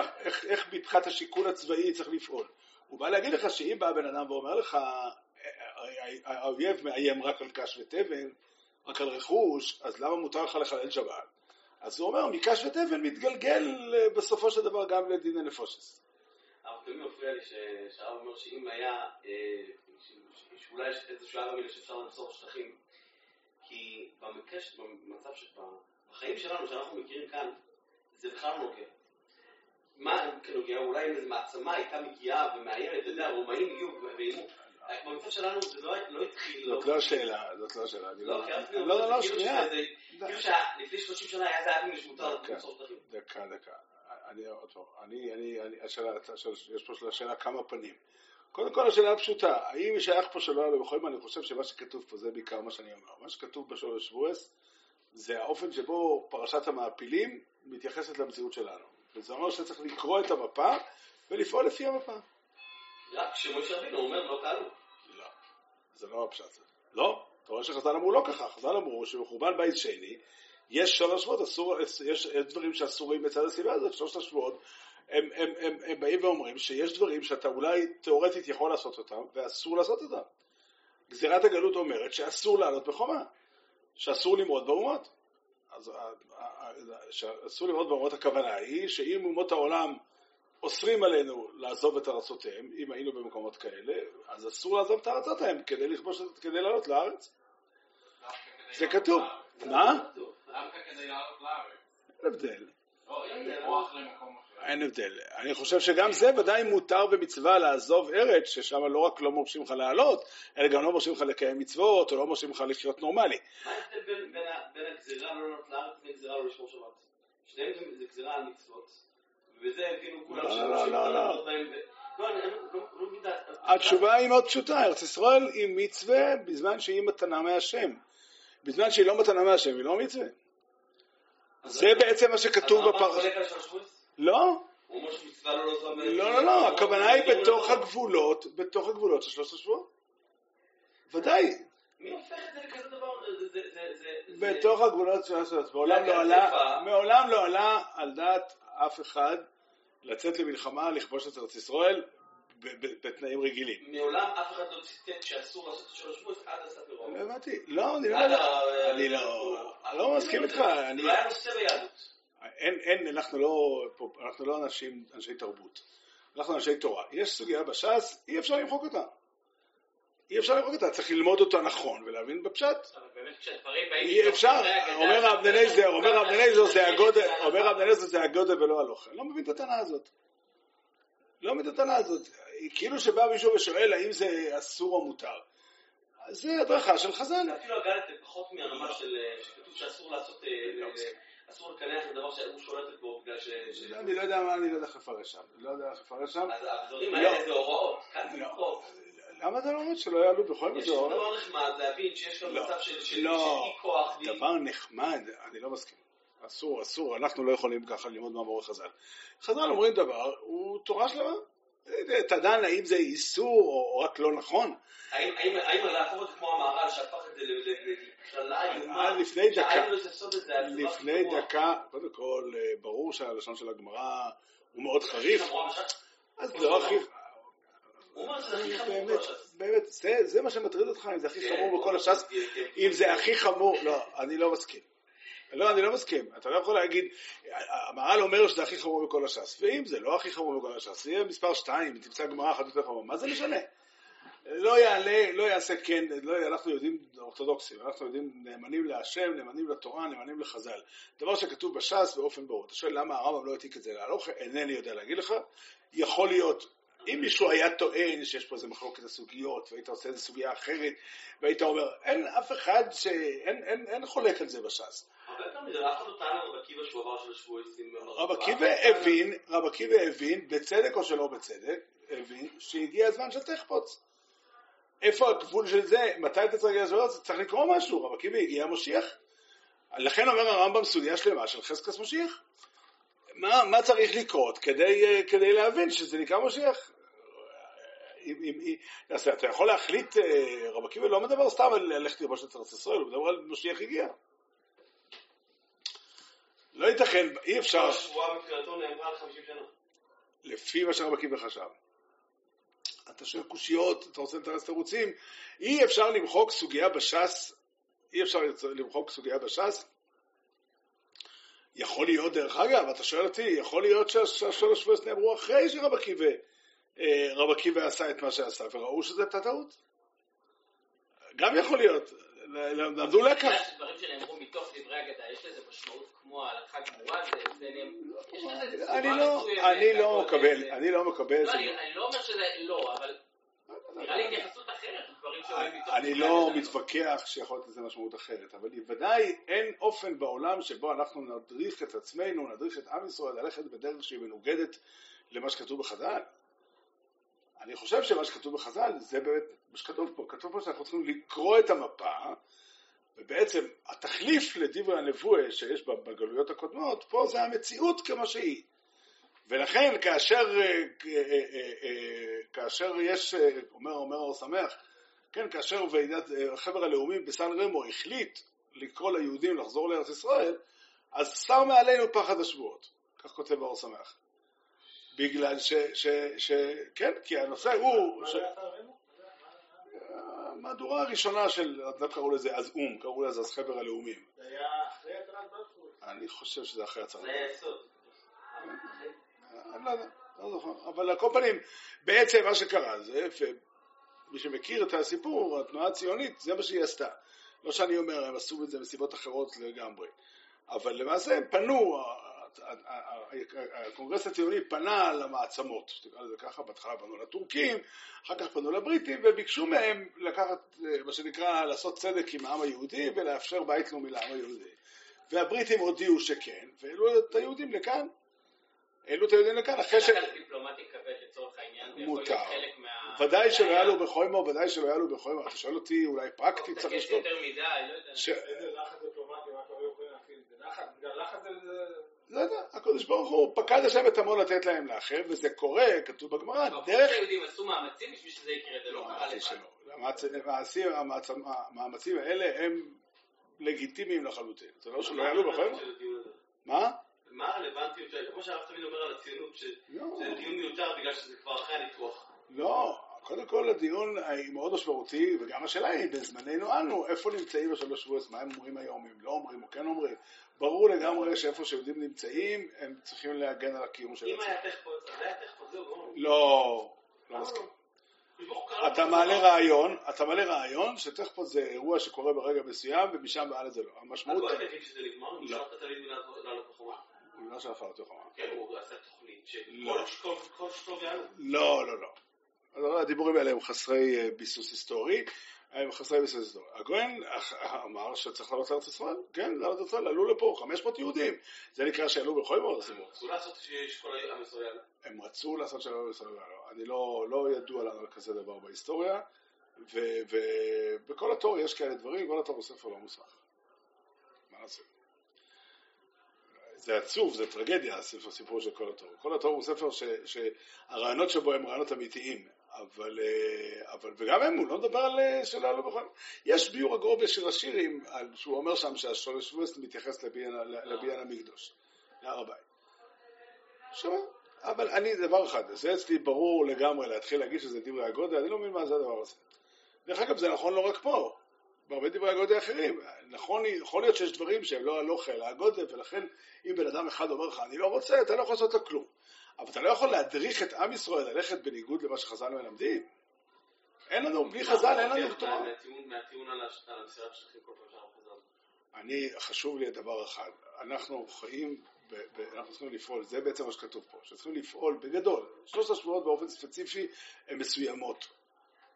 איך, איך מבחינת השיקול הצבאי צריך לפעול. הוא בא להגיד לך שאם בא בן אדם ואומר לך, האויב מאיים רק על קש ותבן, רק על רכוש, אז למה מותר לך לחלל שבת? אז הוא אומר, מקש ותבן מתגלגל אה, בסופו של דבר גם לדיני נפושס. אבל תמיד מפריע לי שהרב אומר שאם היה, אה, שאולי יש איזשהו ארבע מילה שאפשר למסור שטחים, כי במקרה, ש- במצב ש... בחיים שלנו, שאנחנו מכירים כאן, זה בכלל לא נוגע. מה כנוגע? אולי אם איזו מעצמה הייתה מגיעה ומאיימת, אתה יודע, הרומאים הגיעו ואיימו. במצב שלנו זה לא לא התחיל... זאת לא השאלה, זאת לא השאלה. לא, כי אז כאילו, לא, לא, לא, כאילו שנייה. כאילו שלפני 30 שנה היה זה אבן שמותר דקה. דקה. אני עוד פעם, אני, אני, אני, השאלה, יש פה שאלה כמה פנים. קודם כל השאלה הפשוטה, האם שייך פה שלא היה לו בכל מה, אני חושב שמה שכתוב פה זה בעיקר מה שאני אומר. מה שכתוב בשורש שבועס זה האופן שבו פרשת המעפילים מתייחסת למציאות שלנו. וזה אומר שצריך לקרוא את המפה ולפעול לפי המפה. רק כשמשה רבינו אומר לא תעלו. לא, זה לא הפשט. לא, אתה רואה שחז"ל אמרו לא ככה, חז"ל אמרו שבחורבן בית שני יש שלוש שבועות, אסור, יש, יש דברים שאסורים בצד הסיבה הזאת, שלושת השבועות, הם, הם, הם, הם באים ואומרים שיש דברים שאתה אולי תאורטית יכול לעשות אותם, ואסור לעשות אותם. גזירת הגלות אומרת שאסור לעלות בחומה, שאסור למרוד באומות. אז ה- ה- ה- שאסור למרוד באומות הכוונה היא שאם אומות העולם אוסרים עלינו לעזוב את ארצותיהם, אם היינו במקומות כאלה, אז אסור לעזוב את הארצות ההם כדי לכבוש, כדי לעלות לארץ. זה כתוב. מה? דווקא כדי לעלות לארץ. הבדל. לא, אם לברוח למקום. אין הבדל. אני חושב שגם זה ודאי מותר במצווה לעזוב ארץ, ששם לא רק לא מורשים לך לעלות, אלא גם לא מורשים לך לקיים מצוות, או לא מורשים לך לחיות נורמלי. מה ההבדל בין- הגזירה לא לעלות לארץ לבין גזירה לא לשמור שבת? שניהם זה- גזירה על מצוות, ובזה הבינו כולם ש- שהם לא. לעמוד בהם לא, לא לא. התשובה היא מאוד פשוטה, ארץ ישראל היא מצווה בזמן שהיא מתנה מהשם. בזמן שהיא לא מתנה מהשם היא לא מצווה. זה בעצם מה שכתוב אז הרמב"ם בפרשה. לא, הוא אומר שמצווה לא לעזוב... לא, לא, לא, הכוונה היא בתוך הגבולות, בתוך הגבולות של שלושת השבועות. ודאי, מי הופך את זה לכזה דבר? בתוך הגבולות של השלושת מעולם לא. מעולם לא עלה על דעת אף אחד לצאת למלחמה, לכבוש את ארץ ישראל בתנאים רגילים. מעולם אף אחד לא ציטט שאסור לעשות את שלוש שבועס עד הספר לא. הבנתי, לא, אני לא לא, לא מסכים איתך, זה לא היה נושא ביהדות. אין, אין, אנחנו לא, אנחנו לא אנשים, אנשי תרבות, אנחנו אנשי תורה. יש סוגיה בש"ס, אי אפשר למחוק אותה. אי אפשר למחוק אותה, צריך ללמוד אותה נכון ולהבין בפשט. אי אפשר, הגדה, אומר רב דניזר, אומר רב דניזר זה הגודל, זה אומר רב דניזר זה הגודל ולא הלוך. אני לא מבין את הטענה הזאת. לא מבין את הטענה הזאת. כאילו שבא מישהו ושואל האם זה אסור או מותר. זה הדרכה של חז"ל. אפילו הגדת פחות מהרמה של... שכתוב שאסור לעשות... אסור לקנח לדבר שהוא שולטת בו בגלל ש... אני לא יודע מה, אני לא יודע איך לפרש שם. לא יודע איך לפרש שם. אז הדברים לא. האלה זה הוראות. זה לא. חוק. למה אתה לא אומר שלא יעלו בכל יש זאת? דבר נחמד להבין שיש גם לא. מצב של אי כוח. דבר נחמד, אני לא מסכים. אסור, אסור, אנחנו לא יכולים ככה ללמוד מאמורי חז"ל. חז"ל אומרים דבר, הוא תורה שלמה. דן האם זה איסור או רק לא נכון? האם- האם האם להפוך את זה כמו המהר"ל שהפך את זה איומה? לפני דקה. זה, זה לפני דקה, קודם כל, אה, ברור שהלשון של הגמרא הוא מאוד חריף, חמור בש"ס. אז לא הכי... באמת, בש"ס. באמת, זה, זה מה שמטריד אותך, אם זה הכי כן, חמור בכל הש"ס, כן, כן. אם זה הכי חמור, לא, אני לא מסכים. לא, אני לא מסכים. אתה לא יכול להגיד, המהר"ל אומר שזה הכי חמור בכל הש"ס, ואם זה לא הכי חמור בכל הש"ס, זה יהיה מספר שתיים, תמצא גמרא אחת יותר חמור, מה זה משנה? לא יעלה, לא יעשה כן, לא, אנחנו יודעים אורתודוקסים, אנחנו יודעים נאמנים להשם, נאמנים לתורה, נאמנים לחז"ל. דבר שכתוב בש"ס באופן ברור. אתה שואל למה הרמב"ם לא העתיק את זה להלוך, אינני יודע להגיד לך. יכול להיות, אם מישהו היה טוען שיש פה איזה מחלוקת הסוגיות, והיית עושה איזה סוגיה אחרת, והיית אומר, אין אף אחד ש... אין, אין, אין חולק על זה בש"ס. רב עקיבא הבין, רב עקיבא הבין, בצדק או שלא בצדק, הבין שהגיע הזמן של תחפוץ. איפה הגבול של זה? מתי אתה צריך להגיע לזה? צריך לקרוא משהו, רב עקיבא הגיע המשיח. לכן אומר הרמב"ם סוגיה שלמה של חזקת משיח. מה, מה צריך לקרות כדי, אה, כדי להבין שזה נקרא משיח? אם, אם, אם, אז אתה יכול להחליט, אה, רב עקיבא לא מדבר סתם על ללכת ללבוש את ארץ ישראל, הוא מדבר על משיח הגיע. לא ייתכן, אי אפשר, השבועה מבחינתו נאמרה על 50 שנה. לפי מה שרב עקיבא חשב. אתה שואל קושיות, אתה רוצה לתרץ תירוצים, אי אפשר למחוק סוגיה בש"ס, אי אפשר למחוק סוגיה בש"ס. יכול להיות, דרך אגב, אתה שואל אותי, יכול להיות שהשלוש שבועס נאמרו אחרי שרב עקיבא, אה, רב עקיבא עשה את מה שעשה, וראו שזה הייתה טעות. גם יכול להיות, למדו לקח. אתה יודע שדברים שנאמרו מתוך דברי אגדה, יש לזה משמעות כמו ההלכה גמורה, זה- זה נאמר- יש לזה איזה אני צורה לא, מסוימת, אני לא מקבל, זה- אני לא מקבל, לא, אני לא אומר שזה לא, אבל נראה לי התייחסות אחרת, דברים אני לא. מתווכח שיכול להיות לזה משמעות אחרת, אבל ודאי אין אופן בעולם שבו אנחנו נדריך את עצמנו, נדריך את עם ישראל ללכת בדרך שהיא מנוגדת למה שכתוב בחז"ל. אני חושב שמה שכתוב בחז"ל זה באמת מה שכתוב פה, כתוב פה שאנחנו צריכים לקרוא את המפה ובעצם התחליף לדברי הנבואה שיש בגלויות הקודמות, פה זה המציאות כמו שהיא. ולכן כאשר, אה, אה, אה, כאשר יש, אומר אומר אור שמח, כן, כאשר ועידת חבר הלאומים בסן רמו החליט לקרוא ליהודים לחזור לארץ ישראל, אז שר מעלינו פחד השבועות, כך כותב האור שמח. בגלל ש, ש, ש... כן, כי הנושא הוא... מה ש... המהדורה הראשונה של, לא קראו לזה אז או"ם, קראו לזה אז חבר הלאומים. זה היה אחרי התרת בלפור. אני חושב שזה אחרי הצהרת. זה היה יסוד. אני לא יודע, לא זוכר. אבל על כל פנים, בעצם מה שקרה זה, ומי שמכיר את הסיפור, התנועה הציונית, זה מה שהיא עשתה. לא שאני אומר, הם עשו את זה מסיבות אחרות לגמרי. אבל למעשה הם פנו, הקונגרס הציוני פנה למעצמות, תקרא לזה ככה, בהתחלה פנו לטורקים, אחר כך פנו לבריטים, וביקשו מהם לקחת, אה, מה שנקרא, לעשות צדק עם העם היהודי ולאפשר בית לאומי לעם היהודי. והבריטים הודיעו שכן, והעלו את היהודים לכאן. העלו את היהודים לכאן אחרי ש... דיפלומטי כבד לצורך העניין, מותר. להיות חלק מה... ודאי שלא היה לו בחוימו, ודאי שלא היה לו בחוימו. אתה שואל אותי, אולי פרקטית צריך תקש לשלוט? יותר מדי, לא יודע. ש... איזה לחץ דיפלומטי, מה היו יכולים להפעיל? זה לחץ, בגלל לחץ זה... לא יודע, הקדוש ברוך הוא פקד השם את עמו לתת להם לאחר, וזה קורה, כתוב בגמרא, דרך... שהיהודים עשו מאמצים בשביל שזה יקרה, זה לא קרה אמרתי לבד. המאמצים האלה הם לגיטימיים לחלוטין. זה לא שלא יעלו הזה? מה? מה הרלוונטיות כמו שהרב תמיד אומר על הציונות, שזה לא. דיון מיותר בגלל שזה כבר אחרי הניתוח. לא, קודם כל הדיון היא מאוד משמעותי, וגם השאלה היא, בזמננו אנו, איפה נמצאים בשלוש שבועות, מה הם אומרים היום, אם לא אומרים או כן אומרים. ברור לגמרי שאיפה שיהודים נמצאים, הם צריכים להגן על הקיום של אם עצמם. היה אז היה זהו, גמרנו. לא, לא מסכים. אתה מעלה. רעיון, אתה מעלה רעיון שתכף זה אירוע שקורה ברגע מסוים, ומשם והלאה זה לא. המשמעות... הגוי מבין שזה נגמר, הוא לא. התלמיד לעלות בחומה. הוא לא שאף אחד לא כן, הוא עשה תוכנית לא. שכל כל שטוב יעלו. לא, לא, לא. הדיבורים האלה הם חסרי אה, ביסוס היסטורי, הם חסרי ביסוס היסטורי. הגויין אח- אמר שצריך לעלות לארץ ישראל, כן, לארץ ישראל, עלו לפה 500 יהודים. זה נקרא שעלו בכל מאוד עשימות. רצו לעשות שיש כל עם ישראל. הם רצו לעשות שלום בישראל, לא. אני לא, לא ידוע לנו על כזה דבר בהיסטוריה, ובכל התור יש כאלה דברים, כל התור הוא ספר לא מוסמך. מה נעשה? זה עצוב, זה טרגדיה, הספר סיפור של כל התור. כל התור הוא ספר ש, שהרעיונות שבו הם רעיונות אמיתיים, אבל, אה, אבל וגם הם, הוא לא מדבר על אה, שלא עלו בכל... יש ביור הגרובה של השירים, שהוא אומר שם שהשורש ווסט מתייחס לבניין המקדוש, להר הבית. שמה? אבל אני, דבר אחד, זה אצלי ברור לגמרי להתחיל להגיד שזה דברי הגודל, אני לא מבין מה זה הדבר הזה. דרך אגב, זה נכון לא רק פה, בהרבה דברי הגודל אחרים. נכון, יכול להיות שיש דברים שהם לא הלוך אלא הגודל, ולכן אם בן אדם אחד אומר לך, אני לא רוצה, אתה לא יכול לעשות לו כלום. אבל אתה לא יכול להדריך את עם ישראל ללכת בניגוד למה שחז"ל מלמדים. אין לנו, בלי חז"ל אין לנו תורה. מהטיעון- על המסירת שטחים כל פעם שאנחנו. אני, חשוב לי דבר אחד, אנחנו חיים, אנחנו צריכים לפעול, זה בעצם מה שכתוב פה, שצריכים לפעול בגדול, שלושת השבועות באופן ספציפי הן מסוימות,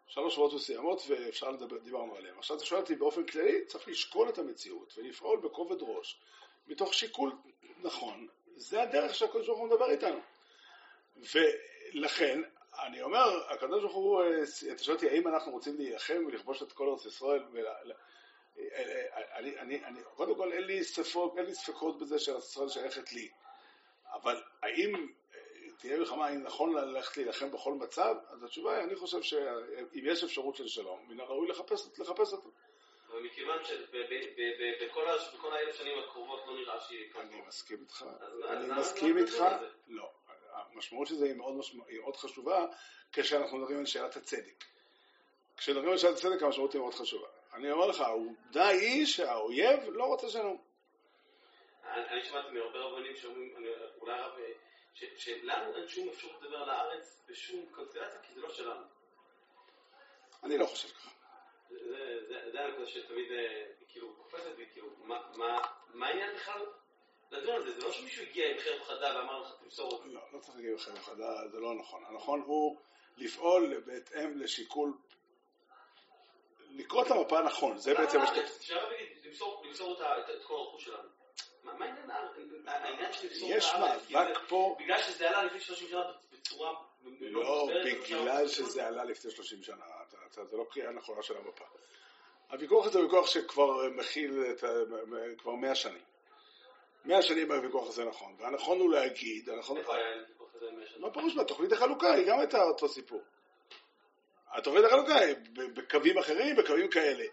שלוש שבועות מסוימות ואפשר לדבר, דיברנו עליהן. עכשיו אתה שואל אותי באופן כללי, צריך לשקול את המציאות ולפעול בכובד ראש, מתוך שיקול נכון, זה הדרך שהקדוש ברוך הוא מדבר איתנו. ולכן, אני אומר, הקדוש ברוך הוא, אה, אתה שואל אותי האם אנחנו רוצים להילחם ולכבוש את כל ארץ ישראל ול... אני, אני, אני, קודם כל אין לי, ספק, אין לי ספקות בזה שארץ ישראל שייכת לי, אבל האם אה, תהיה מלחמה, האם נכון ללכת להילחם בכל מצב? אז התשובה היא, אני חושב שאם יש אפשרות של שלום, מן הראוי לחפש, לחפש אותו. אבל מכיוון שבכל האלף שנים הקרובות לא נראה שהיא... אני מסכים איתך, אני מסכים איתך? לא, המשמעות של זה היא מאוד, משמע, היא מאוד חשובה כשאנחנו מדברים על שאלת הצדק. כשמדברים על שאלת הצדק המשמעות היא מאוד חשובה. אני אומר לך, העובדה היא שהאויב לא רוצה שלום. אני שמעתי מהרבה רבנים שאומרים, אולי הרב, אה, שלנו אין שום אפשרות לדבר על הארץ בשום קונסטלציה, כי זה לא שלנו. אני לא חושב ככה. זה- הנקודה שתמיד אה, כאילו קופצת בי, כאילו, מה העניין בכלל לדון על זה? זה לא שמישהו הגיע עם חרב חדה ואמר לך תמסור אותי. לא, לא צריך להגיד לכם חדה, זה לא נכון. הנכון הוא לפעול בהתאם לשיקול, לקרוא את המפה נכון, זה בעצם מה שאתה... יגיד, למסור את כל הרכוש שלנו. מה העניין העניין של למסור את יש הארץ? כי מאבק פה, בגלל שזה עלה לפני 30 שנה בצורה לא מוסברת, בגלל שזה עלה לפני 30 שנה, זה לא קריאה נכונה של המפה. הוויכוח הזה הוא ויכוח שכבר מכיל. כבר 100 שנים. 100 שנים הוויכוח הזה נכון, והנכון הוא להגיד, הנכון... איפה היה ויכוח כזה עם השנה? מה פירוש מה? תוכנית החלוקה היא גם הייתה אותו סיפור. התוכנית החלוקה היא בקווים אחרים, בקווים כאלה.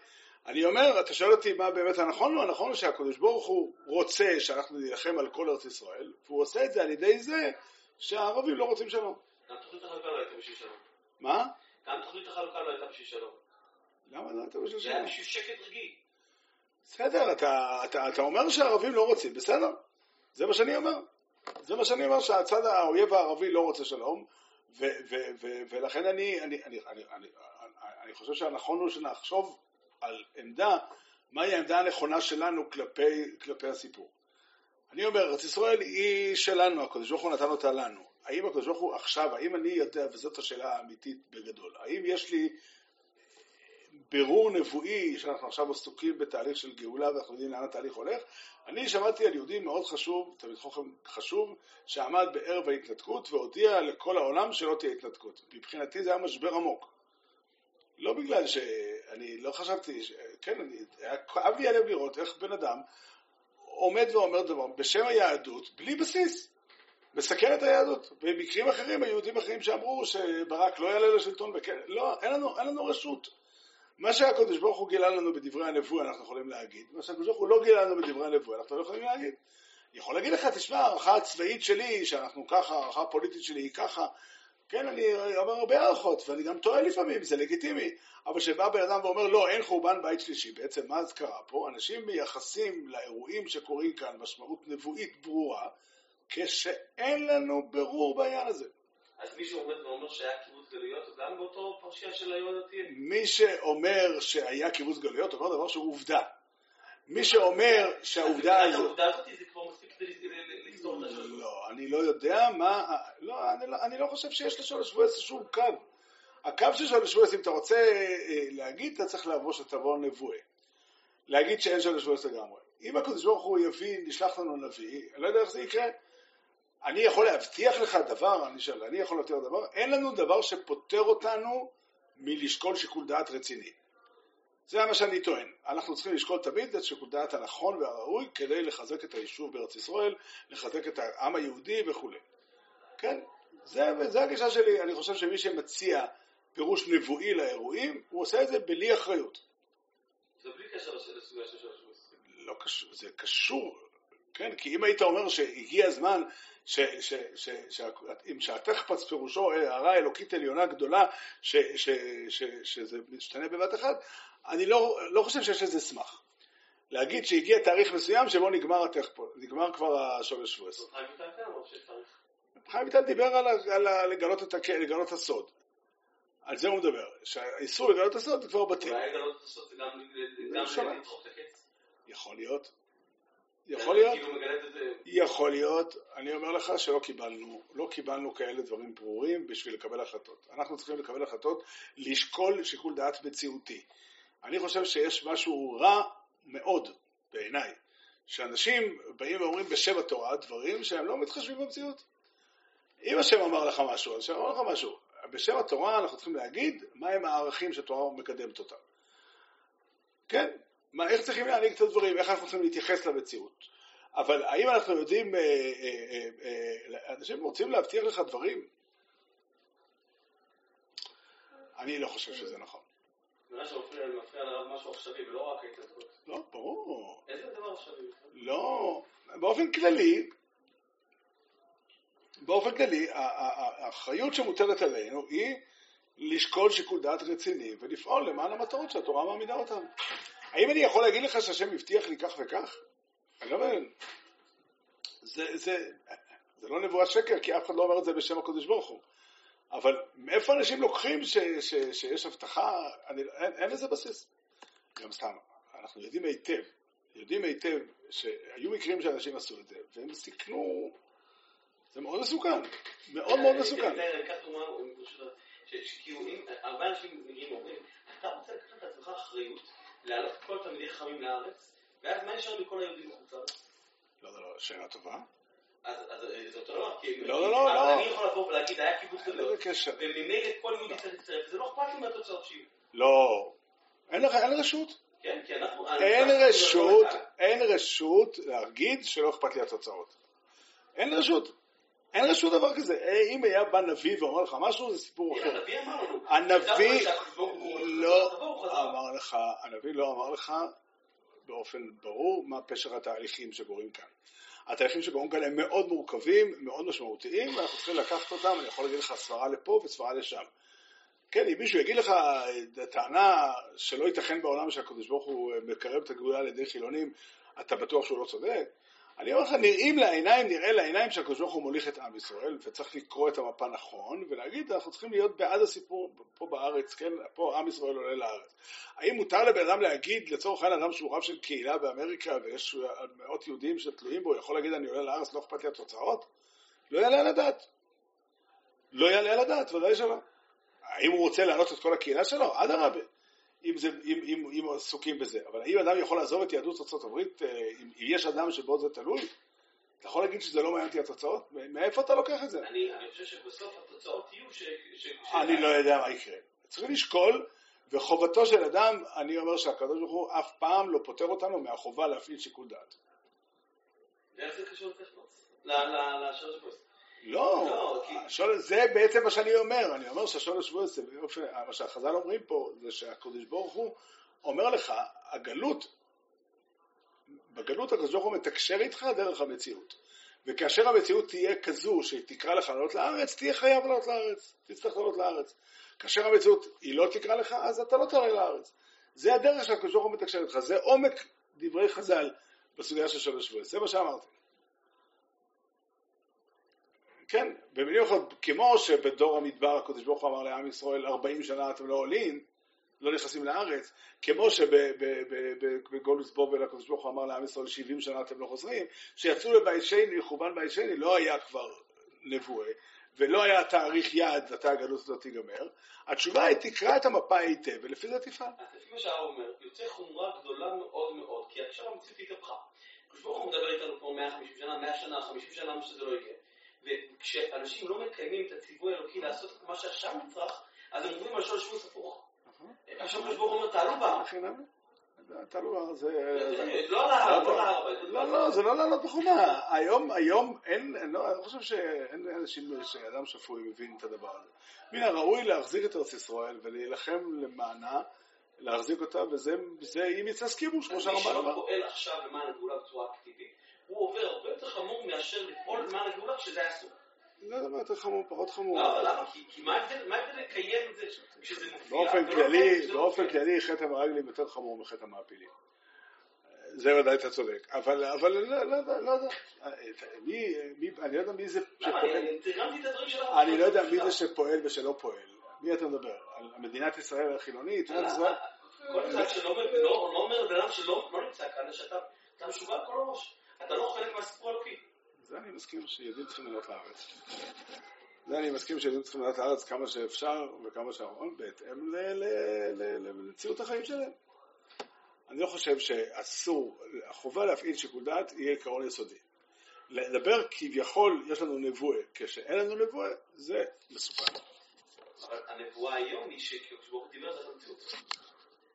אני אומר, אתה שואל אותי מה באמת הנכון? הנכון הוא שהקדוש ברוך הוא רוצה שאנחנו נילחם על כל ארץ ישראל, והוא עושה את זה על ידי זה שהערבים לא רוצים שלום. גם תוכנית החלוקה לא הייתה בשביל שלום. מה? גם תוכנית החלוקה לא הייתה בשביל שלום. למה לא אתה בשביל זה היה שלום? בשביל שקט רגעי. בסדר, אתה, אתה, אתה אומר שהערבים לא רוצים, בסדר. זה מה שאני אומר. זה מה שאני אומר, שהצד האויב הערבי לא רוצה שלום, ו, ו, ו, ולכן אני, אני, אני, אני, אני, אני חושב שהנכון הוא שנחשוב על עמדה, מהי העמדה הנכונה שלנו כלפי, כלפי הסיפור. אני אומר, ארץ ישראל היא שלנו, הקדוש ברוך הוא נתן אותה לנו. האם הקדוש ברוך הוא עכשיו, האם אני יודע, וזאת השאלה האמיתית בגדול, האם יש לי בירור נבואי, שאנחנו עכשיו עסוקים בתהליך של גאולה ואנחנו יודעים לאן התהליך הולך, אני שמעתי על יהודי מאוד חשוב, תלמיד חוכם חשוב, שעמד בערב ההתנתקות והודיע לכל העולם שלא תהיה התנתקות. מבחינתי זה היה משבר עמוק. לא בגלל שאני לא חשבתי, ש... כן, אני, היה כאב לי הלב לראות איך בן אדם עומד ואומר דבר בשם היהדות, בלי בסיס. מסכן את היהדות. במקרים אחרים, היהודים אחרים שאמרו שברק לא יעלה לשלטון, וכן, לא, אין לנו, אין לנו רשות. מה שהקדוש ברוך הוא גילה לנו בדברי הנבוא אנחנו יכולים להגיד, מה שהקדוש ברוך הוא לא גילה לנו בדברי הנבוא אנחנו לא יכולים להגיד. יכול להגיד לך, תשמע, הערכה הצבאית שלי, שאנחנו ככה, הערכה הפוליטית שלי היא ככה, כן, אני אומר הרבה הערכות, ואני גם טועה לפעמים, זה לגיטימי, אבל כשבא בן אדם ואומר, לא, אין חורבן בית שלישי, בעצם מה אז קרה פה? אנשים מייחסים לאירועים שקורים כאן משמעות נבואית ברורה, כשאין לנו ברור בעניין הזה. אז מישהו עומד ואומר שהיה גלויות, גם באותו פרשייה של היהודתיים. מי שאומר שהיה קיבוץ גלויות, אומר דבר שהוא עובדה. מי שאומר שהעובדה הזו... העובדה הזאת זה כבר מספיק כדי ל- ל- לפתור את השאלה. לא, אני לא יודע מה... לא, אני לא, אני לא חושב שיש לשאול שבועס שום קו. הקו של שואל שבועס, אם אתה רוצה אה, להגיד, אתה צריך לבוא שתבוא נבואה. להגיד שאין שואל שבועס לגמרי. אם הקדוש ברוך הוא יביא, נשלח לנו נביא, אני לא יודע איך זה יקרה. אני יכול להבטיח לך דבר, אני שואל, אני יכול להבטיח דבר, אין לנו דבר שפוטר אותנו מלשקול שיקול דעת רציני. זה מה שאני טוען. אנחנו צריכים לשקול תמיד את שיקול דעת הנכון והראוי כדי לחזק את היישוב בארץ ישראל, לחזק את העם היהודי וכולי. כן? זה, זה הגישה שלי. אני חושב שמי שמציע פירוש נבואי לאירועים, הוא עושה את זה בלי אחריות. זה בלי קשר לסוגיה של שלוש. לא קשור, זה קשור, כן? כי אם היית אומר שהגיע הזמן אם שהתחפץ פירושו הערה אלוקית עליונה גדולה, ש, ש, ש, שזה משתנה בבת אחת, אני לא, לא חושב שיש לזה סמך. להגיד שהגיע תאריך מסוים שבו נגמר התחפץ, נגמר כבר השורש שבועס. חיים ויטל כן דיבר על, על ה- לגלות את, לגלות הסוד. על זה הוא מדבר, שהאיסור לגלות הסוד זה כבר בטל. אולי לגלות הסוד זה גם. לדחוק את הקץ. יכול להיות. יכול להיות. כאילו. יכול להיות, אני אומר לך שלא קיבלנו, לא קיבלנו כאלה דברים ברורים בשביל לקבל החלטות. אנחנו צריכים לקבל החלטות, לשקול שיקול דעת מציאותי. אני חושב שיש משהו רע מאוד בעיניי, שאנשים באים ואומרים בשם התורה דברים שהם לא מתחשבים במציאות. אם השם אמר לך משהו, אז השם אמר לך משהו. בשם התורה אנחנו צריכים להגיד מהם הערכים שהתורה מקדמת אותם. כן? מה, איך צריכים להנהיג את הדברים, איך אנחנו צריכים להתייחס למציאות. אבל האם אנחנו יודעים, אה, אה, אה, אה, אנשים רוצים להבטיח לך דברים? אני לא חושב שזה נכון. נראה שמפריע מפריע לרב משהו עכשווי ולא רק ההתנתקות. לא, ברור. איזה דבר עכשווי? לא, באופן כללי, באופן כללי, האחריות שמוטלת עלינו היא לשקול שיקול דעת רציני ולפעול למען המטרות שהתורה מעמידה אותנו. האם אני יכול להגיד לך שהשם הבטיח לי כך וכך? אני לא מבין. זה, זה, זה לא נבואת שקר, כי אף אחד לא אומר את זה בשם הקדוש ברוך הוא. אבל מאיפה אנשים לוקחים ש, ש, שיש הבטחה? אני, אין, אין לזה בסיס. גם סתם, אנחנו יודעים היטב, יודעים היטב שהיו מקרים שאנשים עשו את זה, והם סיכנו, זה מאוד מסוכן, מאוד מאוד מסוכן. אני אקח דוגמה, ברשותך, ש- שכאילו אם הרבה אנשים מגיעים ואומרים, אתה רוצה לקחת לעצמך אחריות להעלות כל תלמידי חכמים לארץ, ואז מה נשאר מכל היהודים בחוץ לארץ? לא, לא, לא, שאלה טובה. אז אז זה אותו דבר, כי לא, לא. אני יכול לבוא ולהגיד, היה קיבוץ אין גדול. וממילא כל יהודי צריך להצטרף, זה לא אכפת לי מהתוצאות שיהיו. לא, אין לך, אין רשות. כן, כי אנחנו... אין אנחנו- רשות, אין רשות להגיד שלא אכפת לי התוצאות. אין רשות. אין רשות דבר כזה. אה, אם היה בא נביא ואומר לך משהו, זה סיפור אחר. הנביא אמר לנו. הנביא לא. אמר לך, הנביא לא אמר לך באופן ברור מה פשר התהליכים שקורים כאן. התהליכים שקורים כאן הם מאוד מורכבים, מאוד משמעותיים, ואנחנו צריכים לקחת אותם, אני יכול להגיד לך סברה לפה וסברה לשם. כן, אם מישהו יגיד לך אה, טענה שלא ייתכן בעולם שהקדוש ברוך הוא מקרב את הגאולה על ידי חילונים, אתה בטוח שהוא לא צודק? אני אומר לך, נראים לעיניים, נראה לעיניים שהקדוש ברוך הוא מוליך את עם ישראל, וצריך לקרוא את המפה נכון, ולהגיד, אנחנו צריכים להיות בעד הסיפור פה בארץ, כן, פה עם ישראל עולה לארץ. האם מותר לבן אדם להגיד, לצורך העניין, אדם שהוא רב של קהילה באמריקה, ויש מאות יהודים שתלויים בו, יכול להגיד, אני עולה לארץ, לא אכפת לי התוצאות? לא יעלה על הדעת. לא יעלה על הדעת, ודאי שלא. האם הוא רוצה להעלות את כל הקהילה שלו? אדרבה. אם, זה, אם, אם, אם עסוקים בזה. אבל האם אדם יכול לעזוב את יהדות הברית, אה, אם, אם יש אדם שבו זה תלוי? אתה יכול להגיד שזה לא מעניין אותי התוצאות? מאיפה אתה לוקח את זה? אני אני חושב שבסוף התוצאות יהיו ש... ש- ש- אני לא יודע מה יקרה. צריך לשקול, וחובתו של אדם, אני אומר שהקדוש ברוך הוא אף פעם לא פוטר אותנו מהחובה להפעיל שיקול דעת. איך זה קשור לטכנוס? ל- ל- לשלוש שבועות. לא, השול- זה בעצם מה שאני אומר, אני אומר שהשול השבועי מה שהחז"ל אומרים פה, זה שהקדוש ברוך הוא אומר לך, הגלות, בגלות הקדוש ברוך הוא מתקשר איתך דרך המציאות. וכאשר המציאות תהיה כזו שתקרא לך לעלות לארץ, תהיה חייב לעלות לארץ, תצטרך לעלות לארץ. כאשר המציאות היא לא תקרא לך, אז אתה לא תעלה לארץ. זה הדרך שהקדוש ברוך הוא מתקשר איתך, זה עומק דברי חז"ל בסוגיה של שלוש שבועי, זה מה שאמרתי. כן, במילים אחרות, כמו שבדור המדבר הקדוש ברוך הוא אמר לעם ישראל, 40 שנה אתם לא עולים, לא נכנסים לארץ, כמו שבגולוס בובל הקדוש ברוך הוא אמר לעם ישראל, 70 שנה אתם לא חוזרים, שיצאו לבית שני, חורבן בית שני, לא היה כבר נבואה, ולא היה תאריך יעד מתי הגלות הזאת תיגמר, התשובה היא תקרא את המפה היטב, ולפי זה תפעל. אז לפי מה שהרב אומר, יוצא חומרה גדולה מאוד מאוד, כי עכשיו המציאות התהפכה. הקדוש ברוך הוא מדבר איתנו פה 150 שנה, 100 שנה, 50 שנה, מה שזה לא יהיה. וכשאנשים לא מקיימים את הציווי האלוקי לעשות את מה שעכשיו נצרך, אז הם עוברים על שול שבוס הפוך. עכשיו הוא אומר, תעלו בה. אתה לא, זה... לא על ההר, לא על ההר. לא, לא, זה לא לעלות בחומה. היום, היום אין, אני לא, אני חושב שאין אנשים, שאדם שפוי מבין את הדבר הזה. מן הראוי להחזיק את ארץ ישראל ולהילחם למענה, להחזיק אותה, וזה, זה אם יצא סקיבוש, כמו מי שהרמב"ן שלא אמר. פועל עכשיו למען הגאולה בצורה אקטיבית, הוא עובר הרבה יותר חמור מאשר לפעול למען הגאולה כשזה היה אסור. לא יודע מה יותר חמור, פחות חמור. למה? למה? כי- מה ההבדל לקיים את זה כשזה מופיע? באופן כללי, לא באופן? כללי, חטא המרגלים יותר חמור מחטא המעפילים. זה ודאי אתה צודק. אבל, אבל לא, לא יודע, לא אני לא יודע מי זה למה? שפועל. אני לא יודע מי זה שפועל ושלא פועל. מי אתה מדבר? על מדינת ישראל החילונית? כל אחד שלא אומר- לא לא לבן אדם שלא לא נמצא כאן, שאתה אתה משוגע כל הראש. אתה לא חלק מהסיפור האלוקי. זה אני מסכים שיהודים צריכים לעלות לארץ. זה אני מסכים שיהודים צריכים לעלות לארץ כמה שאפשר וכמה שאנחנו בהתאם למציאות החיים שלהם. אני לא חושב שאסור, החובה להפעיל שיקול דעת יהיה עקרון יסודי. לדבר כביכול יש לנו נבואה, כשאין לנו נבואה, זה מסוכן. אבל הנבואה היום היא שכשברוך דיבר את המציאות.